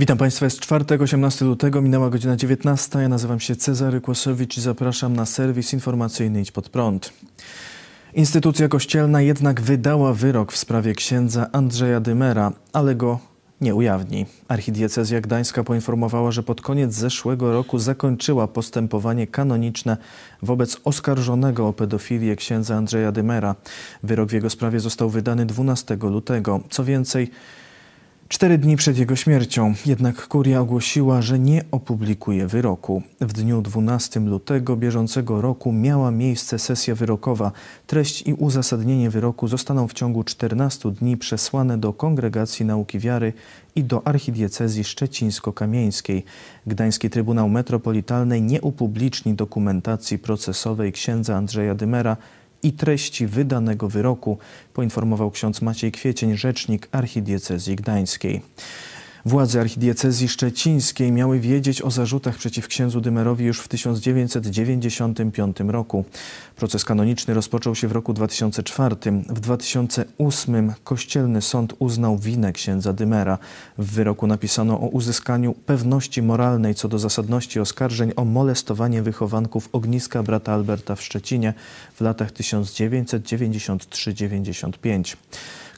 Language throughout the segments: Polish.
Witam Państwa, jest czwartek, 18 lutego, minęła godzina 19. Ja nazywam się Cezary Kłosowicz i zapraszam na serwis informacyjny Idź Pod Prąd. Instytucja kościelna jednak wydała wyrok w sprawie księdza Andrzeja Dymera, ale go nie ujawni. Archidiecezja Gdańska poinformowała, że pod koniec zeszłego roku zakończyła postępowanie kanoniczne wobec oskarżonego o pedofilię księdza Andrzeja Dymera. Wyrok w jego sprawie został wydany 12 lutego. Co więcej, Cztery dni przed jego śmiercią jednak kuria ogłosiła, że nie opublikuje wyroku. W dniu 12 lutego bieżącego roku miała miejsce sesja wyrokowa. Treść i uzasadnienie wyroku zostaną w ciągu 14 dni przesłane do Kongregacji Nauki Wiary i do Archidiecezji Szczecińsko-Kamieńskiej. Gdański Trybunał Metropolitalny nie upubliczni dokumentacji procesowej księdza Andrzeja Dymera i treści wydanego wyroku, poinformował ksiądz Maciej Kwiecień, rzecznik archidiecezji gdańskiej. Władze archidiecezji szczecińskiej miały wiedzieć o zarzutach przeciw księdzu Dymerowi już w 1995 roku. Proces kanoniczny rozpoczął się w roku 2004. W 2008 kościelny sąd uznał winę księdza Dymera. W wyroku napisano o uzyskaniu pewności moralnej co do zasadności oskarżeń o molestowanie wychowanków ogniska brata Alberta w Szczecinie w latach 1993-95.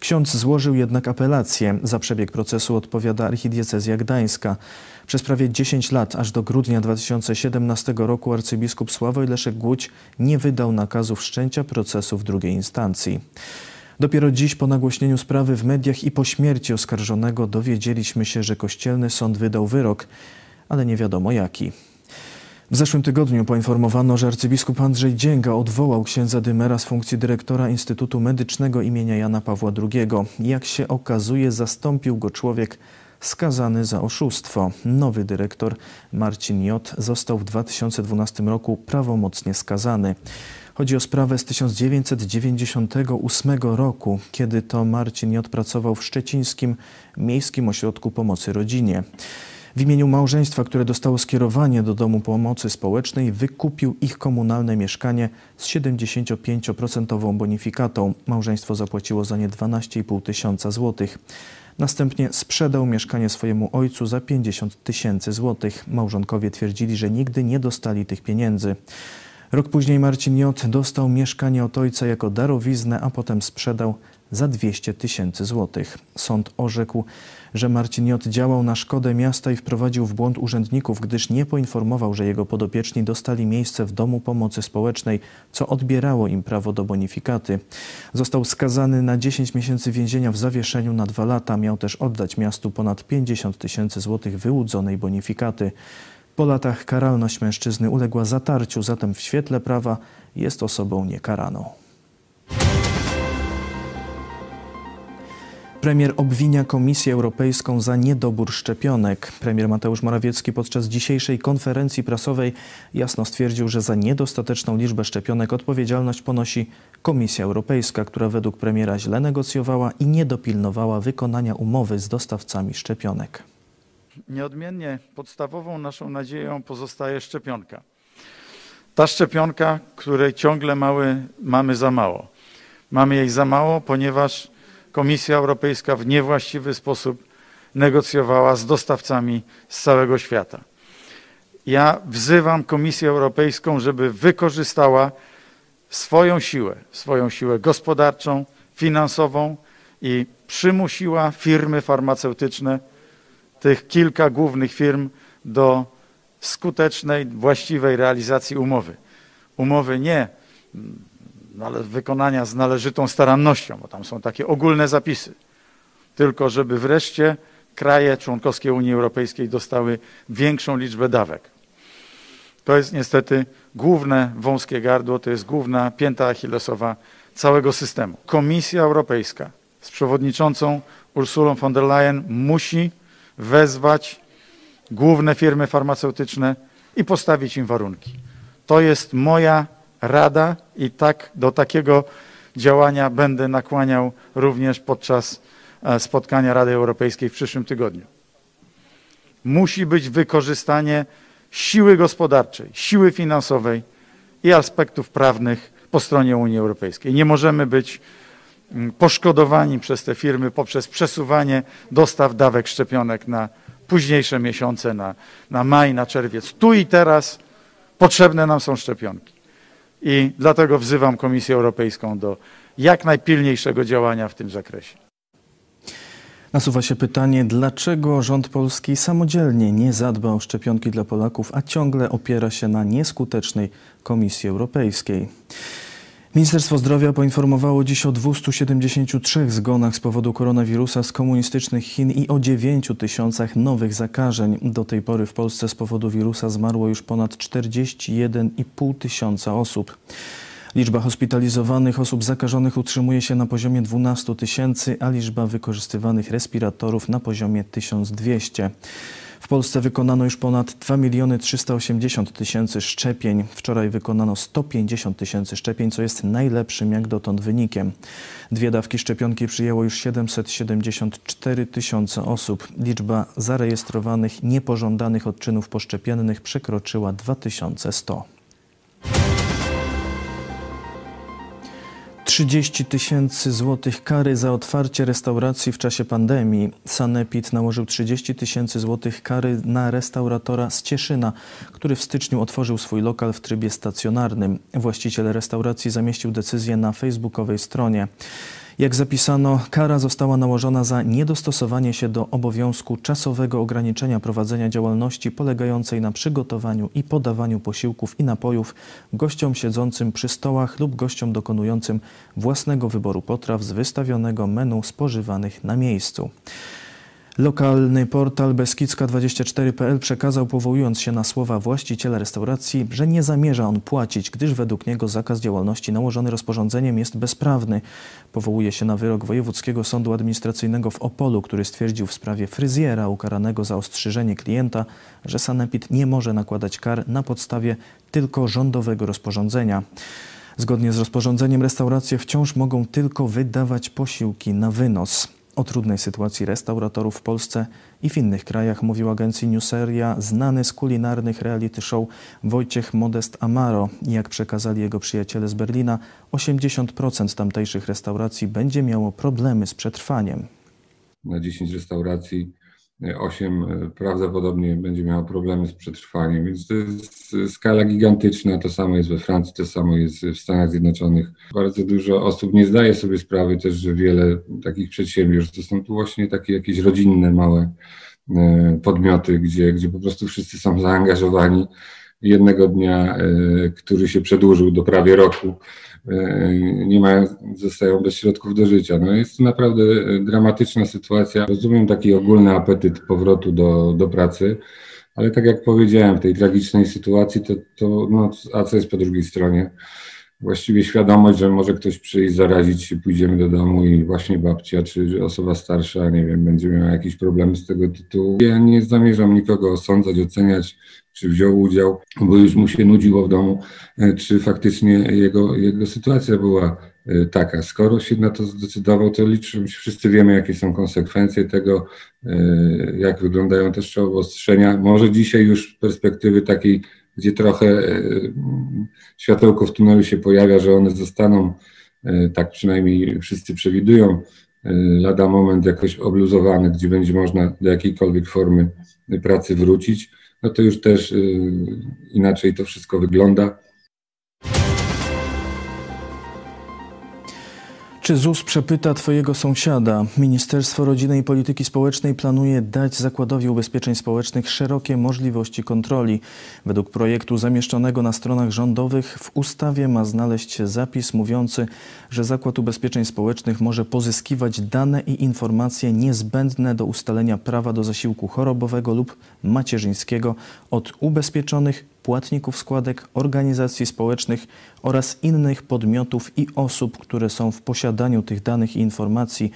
Ksiądz złożył jednak apelację. Za przebieg procesu odpowiada archidiecezja gdańska. Przez prawie 10 lat, aż do grudnia 2017 roku arcybiskup Sławoj Leszek Głódź nie wydał nakazu wszczęcia procesu w drugiej instancji. Dopiero dziś po nagłośnieniu sprawy w mediach i po śmierci oskarżonego dowiedzieliśmy się, że kościelny sąd wydał wyrok, ale nie wiadomo jaki. W zeszłym tygodniu poinformowano, że arcybiskup Andrzej Dzięga odwołał księdza Dymera z funkcji dyrektora Instytutu Medycznego imienia Jana Pawła II. Jak się okazuje, zastąpił go człowiek skazany za oszustwo. Nowy dyrektor Marcin J. został w 2012 roku prawomocnie skazany. Chodzi o sprawę z 1998 roku, kiedy to Marcin J. pracował w szczecińskim Miejskim Ośrodku Pomocy Rodzinie. W imieniu małżeństwa, które dostało skierowanie do Domu Pomocy Społecznej, wykupił ich komunalne mieszkanie z 75% bonifikatą. Małżeństwo zapłaciło za nie 12,5 tysiąca złotych. Następnie sprzedał mieszkanie swojemu ojcu za 50 tysięcy złotych. Małżonkowie twierdzili, że nigdy nie dostali tych pieniędzy. Rok później Marcin J. dostał mieszkanie od ojca jako darowiznę, a potem sprzedał za 200 tysięcy złotych. Sąd orzekł, że Marcin J. działał na szkodę miasta i wprowadził w błąd urzędników, gdyż nie poinformował, że jego podopieczni dostali miejsce w Domu Pomocy Społecznej, co odbierało im prawo do bonifikaty. Został skazany na 10 miesięcy więzienia w zawieszeniu na dwa lata. Miał też oddać miastu ponad 50 tysięcy złotych wyłudzonej bonifikaty. Po latach karalność mężczyzny uległa zatarciu, zatem w świetle prawa jest osobą niekaraną. Premier obwinia Komisję Europejską za niedobór szczepionek. Premier Mateusz Morawiecki podczas dzisiejszej konferencji prasowej jasno stwierdził, że za niedostateczną liczbę szczepionek odpowiedzialność ponosi Komisja Europejska, która według premiera źle negocjowała i nie dopilnowała wykonania umowy z dostawcami szczepionek. Nieodmiennie podstawową naszą nadzieją pozostaje szczepionka. Ta szczepionka, której ciągle mały, mamy za mało. Mamy jej za mało, ponieważ Komisja Europejska w niewłaściwy sposób negocjowała z dostawcami z całego świata. Ja wzywam Komisję Europejską, żeby wykorzystała swoją siłę, swoją siłę gospodarczą, finansową i przymusiła firmy farmaceutyczne, tych kilka głównych firm, do skutecznej, właściwej realizacji umowy. Umowy nie wykonania z należytą starannością, bo tam są takie ogólne zapisy. Tylko żeby wreszcie kraje członkowskie Unii Europejskiej dostały większą liczbę dawek. To jest niestety główne wąskie gardło, to jest główna pięta achillesowa całego systemu. Komisja Europejska z przewodniczącą Ursulą von der Leyen musi wezwać główne firmy farmaceutyczne i postawić im warunki. To jest moja Rada i tak do takiego działania będę nakłaniał również podczas e, spotkania Rady Europejskiej w przyszłym tygodniu. Musi być wykorzystanie siły gospodarczej, siły finansowej i aspektów prawnych po stronie Unii Europejskiej. Nie możemy być mm, poszkodowani przez te firmy poprzez przesuwanie dostaw dawek szczepionek na późniejsze miesiące, na, na maj, na czerwiec. Tu i teraz potrzebne nam są szczepionki. I dlatego wzywam Komisję Europejską do jak najpilniejszego działania w tym zakresie. Nasuwa się pytanie, dlaczego rząd polski samodzielnie nie zadba o szczepionki dla Polaków, a ciągle opiera się na nieskutecznej Komisji Europejskiej. Ministerstwo Zdrowia poinformowało dziś o 273 zgonach z powodu koronawirusa z komunistycznych Chin i o 9 tysiącach nowych zakażeń. Do tej pory w Polsce z powodu wirusa zmarło już ponad 41,5 tysiąca osób. Liczba hospitalizowanych osób zakażonych utrzymuje się na poziomie 12 tysięcy, a liczba wykorzystywanych respiratorów na poziomie 1200. W Polsce wykonano już ponad 2 miliony 380 tysięcy szczepień. Wczoraj wykonano 150 tysięcy szczepień, co jest najlepszym jak dotąd wynikiem. Dwie dawki szczepionki przyjęło już 774 tysiące osób. Liczba zarejestrowanych niepożądanych odczynów poszczepiennych przekroczyła 2100. 30 tysięcy złotych kary za otwarcie restauracji w czasie pandemii. Sanepid nałożył 30 tysięcy złotych kary na restauratora z Cieszyna, który w styczniu otworzył swój lokal w trybie stacjonarnym. Właściciel restauracji zamieścił decyzję na facebookowej stronie. Jak zapisano, kara została nałożona za niedostosowanie się do obowiązku czasowego ograniczenia prowadzenia działalności polegającej na przygotowaniu i podawaniu posiłków i napojów gościom siedzącym przy stołach lub gościom dokonującym własnego wyboru potraw z wystawionego menu spożywanych na miejscu. Lokalny portal Beskidzka24.pl przekazał, powołując się na słowa właściciela restauracji, że nie zamierza on płacić, gdyż według niego zakaz działalności nałożony rozporządzeniem jest bezprawny. Powołuje się na wyrok Wojewódzkiego Sądu Administracyjnego w Opolu, który stwierdził w sprawie fryzjera ukaranego za ostrzyżenie klienta, że Sanepid nie może nakładać kar na podstawie tylko rządowego rozporządzenia. Zgodnie z rozporządzeniem restauracje wciąż mogą tylko wydawać posiłki na wynos. O trudnej sytuacji restauratorów w Polsce i w innych krajach mówił agencji Newseria znany z kulinarnych reality show Wojciech Modest Amaro. Jak przekazali jego przyjaciele z Berlina, 80% tamtejszych restauracji będzie miało problemy z przetrwaniem. Na 10 restauracji 8 e, prawdopodobnie będzie miało problemy z przetrwaniem, więc to jest skala gigantyczna. To samo jest we Francji, to samo jest w Stanach Zjednoczonych. Bardzo dużo osób nie zdaje sobie sprawy też, że wiele takich przedsiębiorstw to są tu właśnie takie jakieś rodzinne, małe e, podmioty, gdzie, gdzie po prostu wszyscy są zaangażowani. Jednego dnia, e, który się przedłużył do prawie roku, E, nie mają, zostają bez środków do życia. No jest to naprawdę e, dramatyczna sytuacja. Rozumiem taki ogólny apetyt powrotu do, do pracy, ale tak jak powiedziałem, w tej tragicznej sytuacji, to, to no, a co jest po drugiej stronie? Właściwie świadomość, że może ktoś przyjść, zarazić się, pójdziemy do domu i właśnie babcia czy osoba starsza, nie wiem, będzie miała jakieś problemy z tego tytułu. Ja nie zamierzam nikogo osądzać, oceniać czy wziął udział, bo już mu się nudziło w domu, e, czy faktycznie jego, jego sytuacja była e, taka. Skoro się na to zdecydował, to liczę, wszyscy wiemy, jakie są konsekwencje tego, e, jak wyglądają też obostrzenia. Może dzisiaj już z perspektywy takiej, gdzie trochę światełko w tunelu się pojawia, że one zostaną, tak przynajmniej wszyscy przewidują, lada moment jakoś obluzowane, gdzie będzie można do jakiejkolwiek formy pracy wrócić no to już też inaczej to wszystko wygląda. Czy ZUS przepyta Twojego sąsiada? Ministerstwo Rodziny i Polityki Społecznej planuje dać Zakładowi Ubezpieczeń Społecznych szerokie możliwości kontroli. Według projektu zamieszczonego na stronach rządowych w ustawie ma znaleźć się zapis mówiący, że Zakład Ubezpieczeń Społecznych może pozyskiwać dane i informacje niezbędne do ustalenia prawa do zasiłku chorobowego lub macierzyńskiego od ubezpieczonych płatników składek, organizacji społecznych oraz innych podmiotów i osób, które są w posiadaniu tych danych i informacji,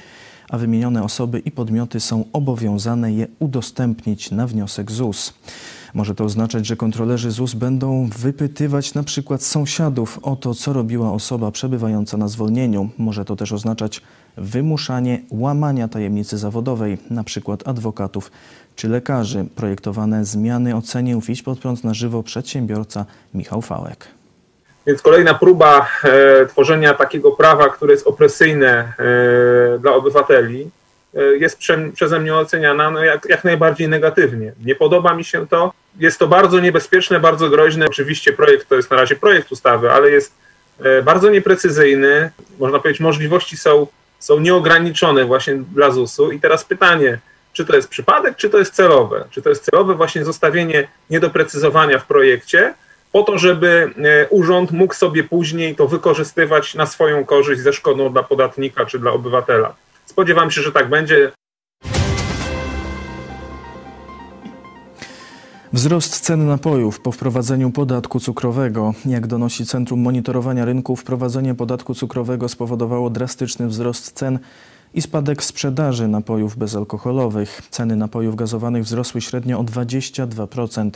a wymienione osoby i podmioty są obowiązane je udostępnić na wniosek ZUS. Może to oznaczać, że kontrolerzy ZUS będą wypytywać na przykład sąsiadów o to, co robiła osoba przebywająca na zwolnieniu. Może to też oznaczać wymuszanie łamania tajemnicy zawodowej, na przykład adwokatów czy lekarzy. Projektowane zmiany ocenił w Idź pod prąd na żywo przedsiębiorca Michał Fałek. Więc kolejna próba e, tworzenia takiego prawa, które jest opresyjne e, dla obywateli, jest prze, przeze mnie oceniana no jak, jak najbardziej negatywnie. Nie podoba mi się to. Jest to bardzo niebezpieczne, bardzo groźne. Oczywiście projekt to jest na razie projekt ustawy, ale jest bardzo nieprecyzyjny. Można powiedzieć, możliwości są, są nieograniczone właśnie dla ZUS-u. I teraz pytanie, czy to jest przypadek, czy to jest celowe? Czy to jest celowe właśnie zostawienie niedoprecyzowania w projekcie, po to, żeby e, urząd mógł sobie później to wykorzystywać na swoją korzyść ze szkodą dla podatnika czy dla obywatela. Spodziewam się, że tak będzie. Wzrost cen napojów po wprowadzeniu podatku cukrowego. Jak donosi Centrum Monitorowania Rynku, wprowadzenie podatku cukrowego spowodowało drastyczny wzrost cen i spadek sprzedaży napojów bezalkoholowych. Ceny napojów gazowanych wzrosły średnio o 22%.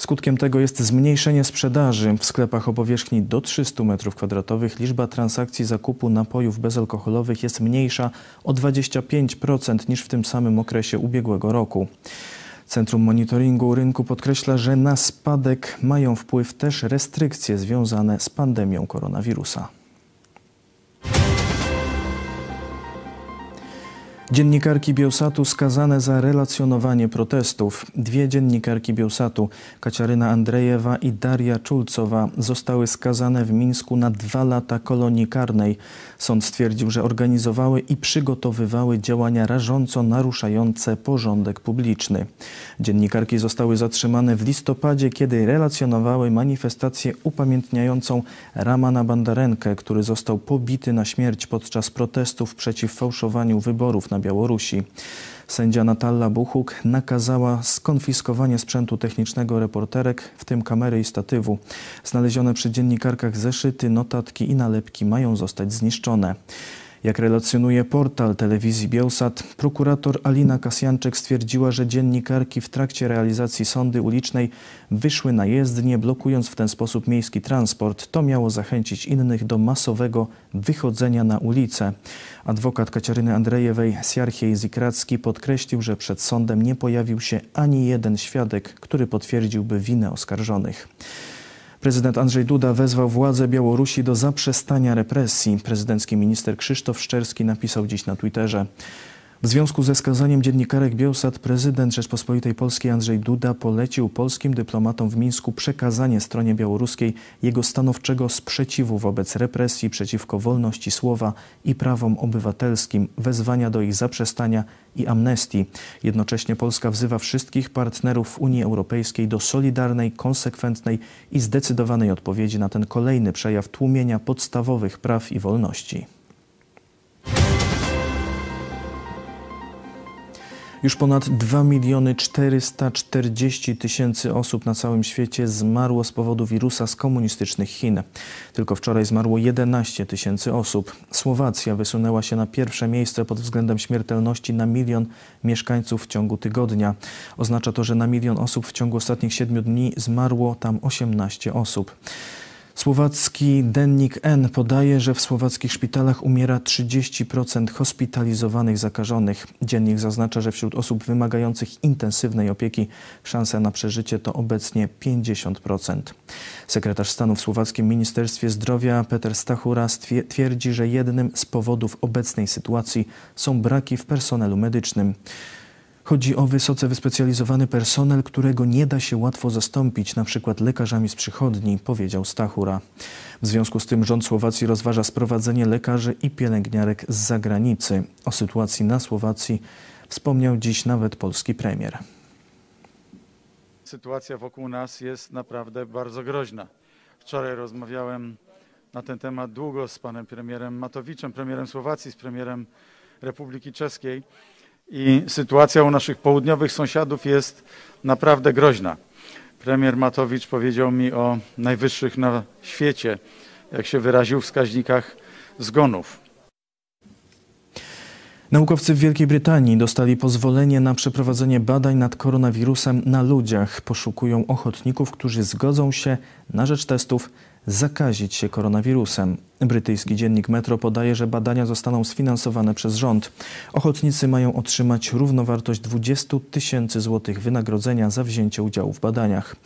Skutkiem tego jest zmniejszenie sprzedaży. W sklepach o powierzchni do 300 m2 liczba transakcji zakupu napojów bezalkoholowych jest mniejsza o 25% niż w tym samym okresie ubiegłego roku. Centrum Monitoringu Rynku podkreśla, że na spadek mają wpływ też restrykcje związane z pandemią koronawirusa. Dziennikarki Bielsatu skazane za relacjonowanie protestów. Dwie dziennikarki Bielsatu, Kaciaryna Andrejewa i Daria Czulcowa, zostały skazane w Mińsku na dwa lata kolonii karnej. Sąd stwierdził, że organizowały i przygotowywały działania rażąco naruszające porządek publiczny. Dziennikarki zostały zatrzymane w listopadzie, kiedy relacjonowały manifestację upamiętniającą Ramana Bandarenkę, który został pobity na śmierć podczas protestów przeciw fałszowaniu wyborów na Białorusi. Sędzia Natalla Buchuk nakazała skonfiskowanie sprzętu technicznego reporterek, w tym kamery i statywu. Znalezione przy dziennikarkach zeszyty, notatki i nalepki mają zostać zniszczone. Jak relacjonuje portal telewizji Bielsat, prokurator Alina Kasjanczyk stwierdziła, że dziennikarki w trakcie realizacji sądy ulicznej wyszły na jezdnię, blokując w ten sposób miejski transport. To miało zachęcić innych do masowego wychodzenia na ulicę. Adwokat Kaciaryny Andrejewej, Siarchiej Zikracki, podkreślił, że przed sądem nie pojawił się ani jeden świadek, który potwierdziłby winę oskarżonych. Prezydent Andrzej Duda wezwał władze Białorusi do zaprzestania represji. Prezydencki minister Krzysztof Szczerski napisał dziś na Twitterze. W związku ze skazaniem dziennikarek Bielsat prezydent Rzeczpospolitej Polskiej Andrzej Duda polecił polskim dyplomatom w Mińsku przekazanie stronie białoruskiej jego stanowczego sprzeciwu wobec represji przeciwko wolności słowa i prawom obywatelskim, wezwania do ich zaprzestania i amnestii. Jednocześnie Polska wzywa wszystkich partnerów Unii Europejskiej do solidarnej, konsekwentnej i zdecydowanej odpowiedzi na ten kolejny przejaw tłumienia podstawowych praw i wolności. Już ponad 2 miliony 440 tysięcy osób na całym świecie zmarło z powodu wirusa z komunistycznych Chin. Tylko wczoraj zmarło 11 tysięcy osób. Słowacja wysunęła się na pierwsze miejsce pod względem śmiertelności na milion mieszkańców w ciągu tygodnia. Oznacza to, że na milion osób w ciągu ostatnich 7 dni zmarło tam 18 osób. Słowacki dennik N podaje, że w słowackich szpitalach umiera 30% hospitalizowanych zakażonych. Dziennik zaznacza, że wśród osób wymagających intensywnej opieki szanse na przeżycie to obecnie 50%. Sekretarz stanu w słowackim Ministerstwie Zdrowia Peter Stachura twierdzi, że jednym z powodów obecnej sytuacji są braki w personelu medycznym. Chodzi o wysoce wyspecjalizowany personel, którego nie da się łatwo zastąpić, na przykład lekarzami z przychodni, powiedział Stachura. W związku z tym rząd Słowacji rozważa sprowadzenie lekarzy i pielęgniarek z zagranicy. O sytuacji na Słowacji wspomniał dziś nawet polski premier. Sytuacja wokół nas jest naprawdę bardzo groźna. Wczoraj rozmawiałem na ten temat długo z panem premierem Matowiczem, premierem Słowacji, z premierem Republiki Czeskiej. I sytuacja u naszych południowych sąsiadów jest naprawdę groźna. Premier Matowicz powiedział mi o najwyższych na świecie, jak się wyraził, wskaźnikach zgonów. Naukowcy w Wielkiej Brytanii dostali pozwolenie na przeprowadzenie badań nad koronawirusem na ludziach. Poszukują ochotników, którzy zgodzą się na rzecz testów zakazić się koronawirusem. Brytyjski dziennik Metro podaje, że badania zostaną sfinansowane przez rząd. Ochotnicy mają otrzymać równowartość 20 tysięcy złotych wynagrodzenia za wzięcie udziału w badaniach.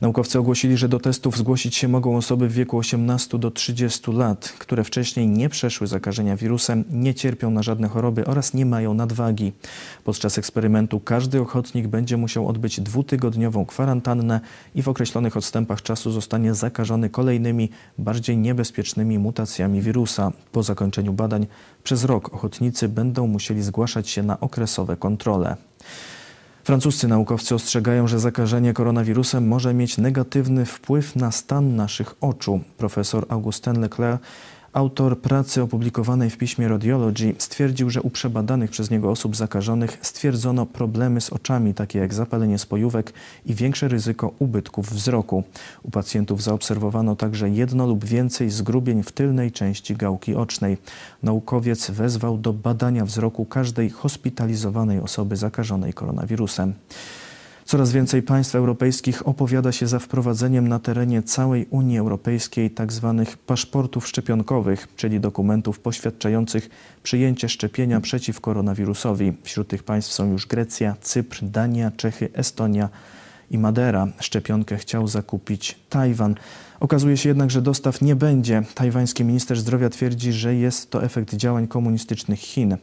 Naukowcy ogłosili, że do testów zgłosić się mogą osoby w wieku 18 do 30 lat, które wcześniej nie przeszły zakażenia wirusem, nie cierpią na żadne choroby oraz nie mają nadwagi. Podczas eksperymentu każdy ochotnik będzie musiał odbyć dwutygodniową kwarantannę i w określonych odstępach czasu zostanie zakażony kolejnymi, bardziej niebezpiecznymi mutacjami wirusa. Po zakończeniu badań przez rok ochotnicy będą musieli zgłaszać się na okresowe kontrole. Francuscy naukowcy ostrzegają, że zakażenie koronawirusem może mieć negatywny wpływ na stan naszych oczu. Profesor Augustin Leclerc Autor pracy opublikowanej w piśmie Radiology stwierdził, że u przebadanych przez niego osób zakażonych stwierdzono problemy z oczami, takie jak zapalenie spojówek i większe ryzyko ubytków wzroku. U pacjentów zaobserwowano także jedno lub więcej zgrubień w tylnej części gałki ocznej. Naukowiec wezwał do badania wzroku każdej hospitalizowanej osoby zakażonej koronawirusem. Coraz więcej państw europejskich opowiada się za wprowadzeniem na terenie całej Unii Europejskiej tzw. Tak paszportów szczepionkowych, czyli dokumentów poświadczających przyjęcie szczepienia przeciw koronawirusowi. Wśród tych państw są już Grecja, Cypr, Dania, Czechy, Estonia i Madera. Szczepionkę chciał zakupić Tajwan. Okazuje się jednak, że dostaw nie będzie. Tajwański minister zdrowia twierdzi, że jest to efekt działań komunistycznych Chin.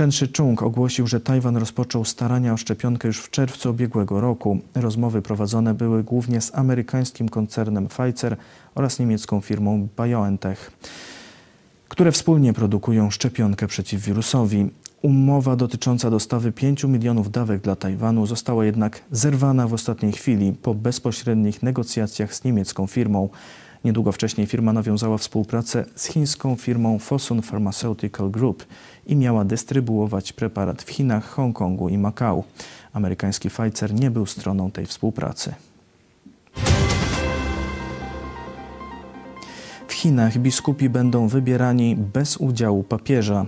Chen Shih-chung ogłosił, że Tajwan rozpoczął starania o szczepionkę już w czerwcu ubiegłego roku. Rozmowy prowadzone były głównie z amerykańskim koncernem Pfizer oraz niemiecką firmą BioNTech, które wspólnie produkują szczepionkę przeciw wirusowi. Umowa dotycząca dostawy 5 milionów dawek dla Tajwanu została jednak zerwana w ostatniej chwili po bezpośrednich negocjacjach z niemiecką firmą. Niedługo wcześniej firma nawiązała współpracę z chińską firmą Fosun Pharmaceutical Group i miała dystrybuować preparat w Chinach, Hongkongu i Makao. Amerykański Pfizer nie był stroną tej współpracy. W Chinach biskupi będą wybierani bez udziału papieża.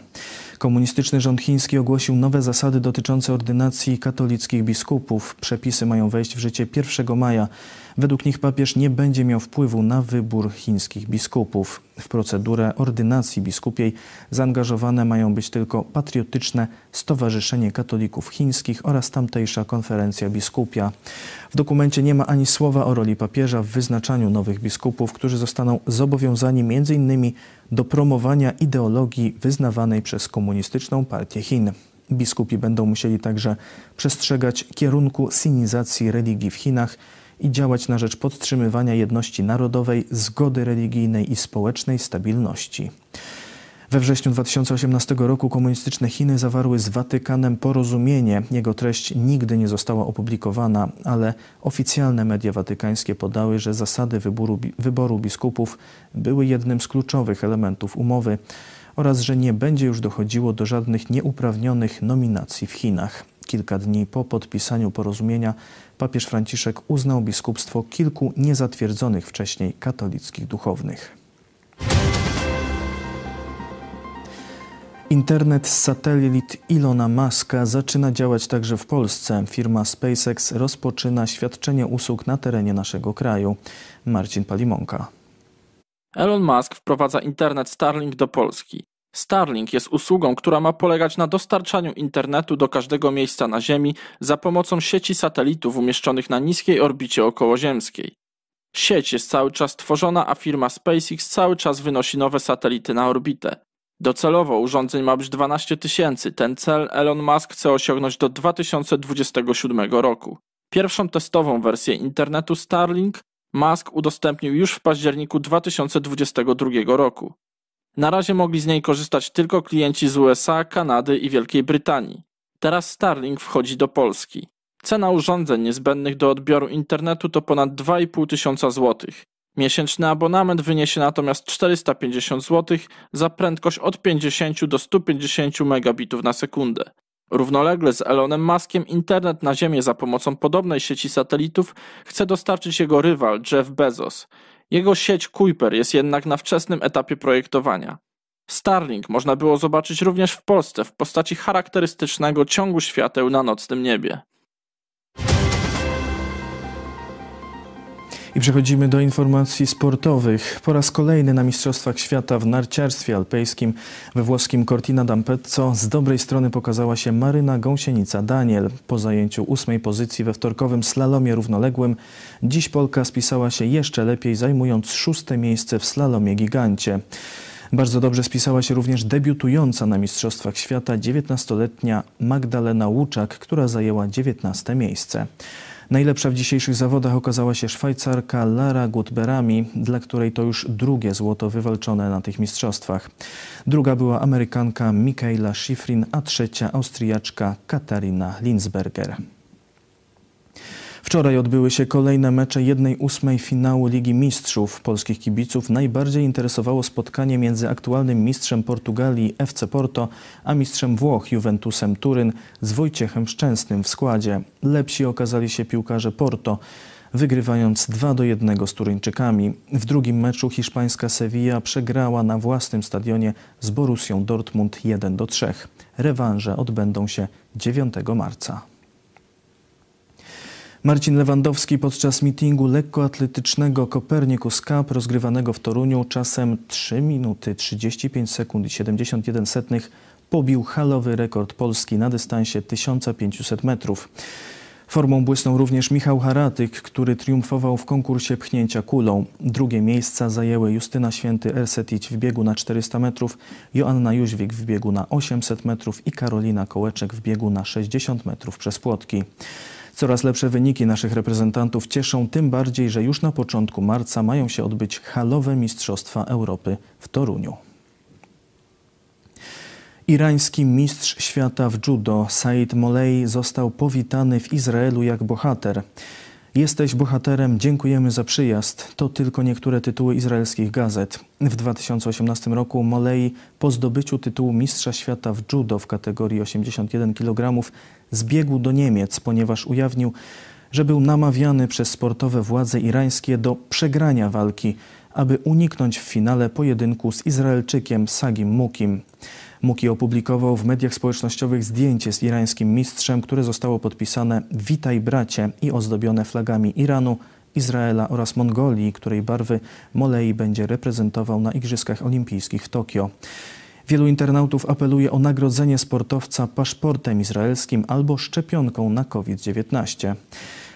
Komunistyczny rząd chiński ogłosił nowe zasady dotyczące ordynacji katolickich biskupów. Przepisy mają wejść w życie 1 maja. Według nich papież nie będzie miał wpływu na wybór chińskich biskupów. W procedurę ordynacji biskupiej zaangażowane mają być tylko patriotyczne Stowarzyszenie Katolików Chińskich oraz tamtejsza konferencja biskupia. W dokumencie nie ma ani słowa o roli papieża w wyznaczaniu nowych biskupów, którzy zostaną zobowiązani m.in. do promowania ideologii wyznawanej przez Komunistyczną Partię Chin. Biskupi będą musieli także przestrzegać kierunku sinizacji religii w Chinach i działać na rzecz podtrzymywania jedności narodowej, zgody religijnej i społecznej stabilności. We wrześniu 2018 roku komunistyczne Chiny zawarły z Watykanem porozumienie. Jego treść nigdy nie została opublikowana, ale oficjalne media watykańskie podały, że zasady wyboru, wyboru biskupów były jednym z kluczowych elementów umowy oraz że nie będzie już dochodziło do żadnych nieuprawnionych nominacji w Chinach. Kilka dni po podpisaniu porozumienia papież Franciszek uznał biskupstwo kilku niezatwierdzonych wcześniej katolickich duchownych. Internet z satelit Ilona Muska zaczyna działać także w Polsce. Firma SpaceX rozpoczyna świadczenie usług na terenie naszego kraju. Marcin Palimonka. Elon Musk wprowadza internet Starlink do Polski. Starlink jest usługą, która ma polegać na dostarczaniu internetu do każdego miejsca na Ziemi za pomocą sieci satelitów umieszczonych na niskiej orbicie okołoziemskiej. Sieć jest cały czas tworzona, a firma SpaceX cały czas wynosi nowe satelity na orbitę. Docelowo urządzeń ma być 12 tysięcy. Ten cel Elon Musk chce osiągnąć do 2027 roku. Pierwszą testową wersję internetu Starlink Musk udostępnił już w październiku 2022 roku. Na razie mogli z niej korzystać tylko klienci z USA, Kanady i Wielkiej Brytanii. Teraz Starlink wchodzi do Polski. Cena urządzeń niezbędnych do odbioru internetu to ponad 2,5 tysiąca złotych. Miesięczny abonament wyniesie natomiast 450 zł za prędkość od 50 do 150 megabitów na sekundę. Równolegle z Elonem Muskiem internet na Ziemię za pomocą podobnej sieci satelitów chce dostarczyć jego rywal Jeff Bezos. Jego sieć Kuiper jest jednak na wczesnym etapie projektowania. Starlink można było zobaczyć również w Polsce w postaci charakterystycznego ciągu świateł na nocnym niebie. I przechodzimy do informacji sportowych. Po raz kolejny na Mistrzostwach Świata w narciarstwie alpejskim we włoskim Cortina d'Ampezzo z dobrej strony pokazała się Maryna Gąsienica-Daniel. Po zajęciu ósmej pozycji we wtorkowym slalomie równoległym dziś Polka spisała się jeszcze lepiej zajmując szóste miejsce w slalomie gigancie. Bardzo dobrze spisała się również debiutująca na Mistrzostwach Świata 19-letnia Magdalena Łuczak, która zajęła 19 miejsce. Najlepsza w dzisiejszych zawodach okazała się Szwajcarka Lara Gutberami, dla której to już drugie złoto wywalczone na tych mistrzostwach. Druga była Amerykanka Michaela Schifrin, a trzecia Austriaczka Katarina Linsberger. Wczoraj odbyły się kolejne mecze jednej ósmej finału Ligi Mistrzów. Polskich kibiców najbardziej interesowało spotkanie między aktualnym mistrzem Portugalii FC Porto, a mistrzem Włoch Juventusem Turyn z Wojciechem Szczęsnym w składzie. Lepsi okazali się piłkarze Porto wygrywając 2 do 1 z Turyńczykami. W drugim meczu hiszpańska Sevilla przegrała na własnym stadionie z Borussią Dortmund 1 do 3. Rewanże odbędą się 9 marca. Marcin Lewandowski podczas mitingu lekkoatletycznego Copernicus Cup rozgrywanego w Toruniu czasem 3 minuty 35 sekund i 71 setnych pobił halowy rekord Polski na dystansie 1500 metrów. Formą błysnął również Michał Haratyk, który triumfował w konkursie pchnięcia kulą. Drugie miejsca zajęły Justyna Święty-Ersetic w biegu na 400 metrów, Joanna Jóźwik w biegu na 800 metrów i Karolina Kołeczek w biegu na 60 metrów przez płotki. Coraz lepsze wyniki naszych reprezentantów cieszą tym bardziej, że już na początku marca mają się odbyć halowe Mistrzostwa Europy w Toruniu. Irański mistrz świata w judo Said Molei został powitany w Izraelu jak bohater. Jesteś bohaterem, dziękujemy za przyjazd. To tylko niektóre tytuły izraelskich gazet. W 2018 roku Molei po zdobyciu tytułu mistrza świata w judo w kategorii 81 kg zbiegł do Niemiec, ponieważ ujawnił, że był namawiany przez sportowe władze irańskie do przegrania walki, aby uniknąć w finale pojedynku z Izraelczykiem Sagim Mukim. Muki opublikował w mediach społecznościowych zdjęcie z irańskim mistrzem, które zostało podpisane Witaj bracie i ozdobione flagami Iranu, Izraela oraz Mongolii, której barwy Molei będzie reprezentował na Igrzyskach Olimpijskich w Tokio. Wielu internautów apeluje o nagrodzenie sportowca paszportem izraelskim albo szczepionką na COVID-19.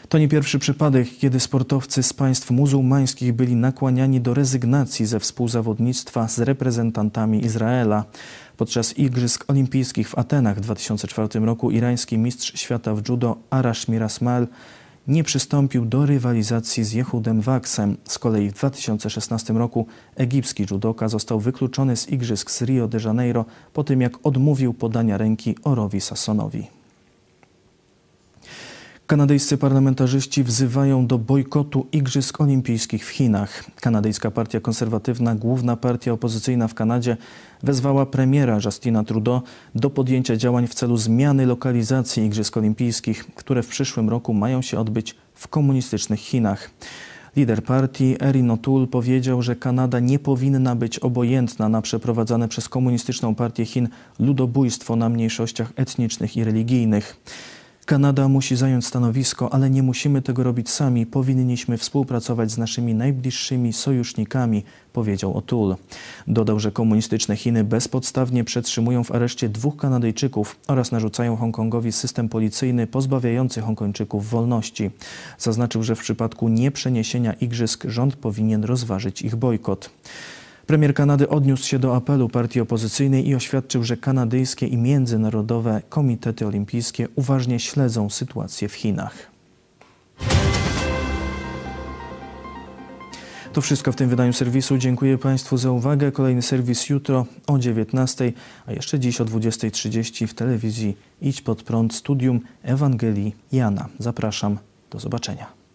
To nie pierwszy przypadek, kiedy sportowcy z państw muzułmańskich byli nakłaniani do rezygnacji ze współzawodnictwa z reprezentantami Izraela. Podczas Igrzysk Olimpijskich w Atenach w 2004 roku irański mistrz świata w judo Arash Mirasmal nie przystąpił do rywalizacji z Jehudem Waksem. Z kolei w 2016 roku egipski judoka został wykluczony z Igrzysk z Rio de Janeiro po tym, jak odmówił podania ręki Orowi Sassonowi. Kanadyjscy parlamentarzyści wzywają do bojkotu Igrzysk Olimpijskich w Chinach. Kanadyjska Partia Konserwatywna, główna partia opozycyjna w Kanadzie, wezwała premiera Justina Trudeau do podjęcia działań w celu zmiany lokalizacji Igrzysk Olimpijskich, które w przyszłym roku mają się odbyć w komunistycznych Chinach. Lider partii Erin O'Toole powiedział, że Kanada nie powinna być obojętna na przeprowadzane przez komunistyczną partię Chin ludobójstwo na mniejszościach etnicznych i religijnych. Kanada musi zająć stanowisko, ale nie musimy tego robić sami. Powinniśmy współpracować z naszymi najbliższymi sojusznikami, powiedział O'Toole. Dodał, że komunistyczne Chiny bezpodstawnie przetrzymują w areszcie dwóch Kanadyjczyków oraz narzucają Hongkongowi system policyjny pozbawiający Hongkończyków wolności. Zaznaczył, że w przypadku nieprzeniesienia igrzysk rząd powinien rozważyć ich bojkot. Premier Kanady odniósł się do apelu partii opozycyjnej i oświadczył, że kanadyjskie i międzynarodowe komitety olimpijskie uważnie śledzą sytuację w Chinach. To wszystko w tym wydaniu serwisu. Dziękuję Państwu za uwagę. Kolejny serwis jutro o 19, a jeszcze dziś o 20.30 w telewizji Idź pod prąd studium Ewangelii Jana. Zapraszam. Do zobaczenia.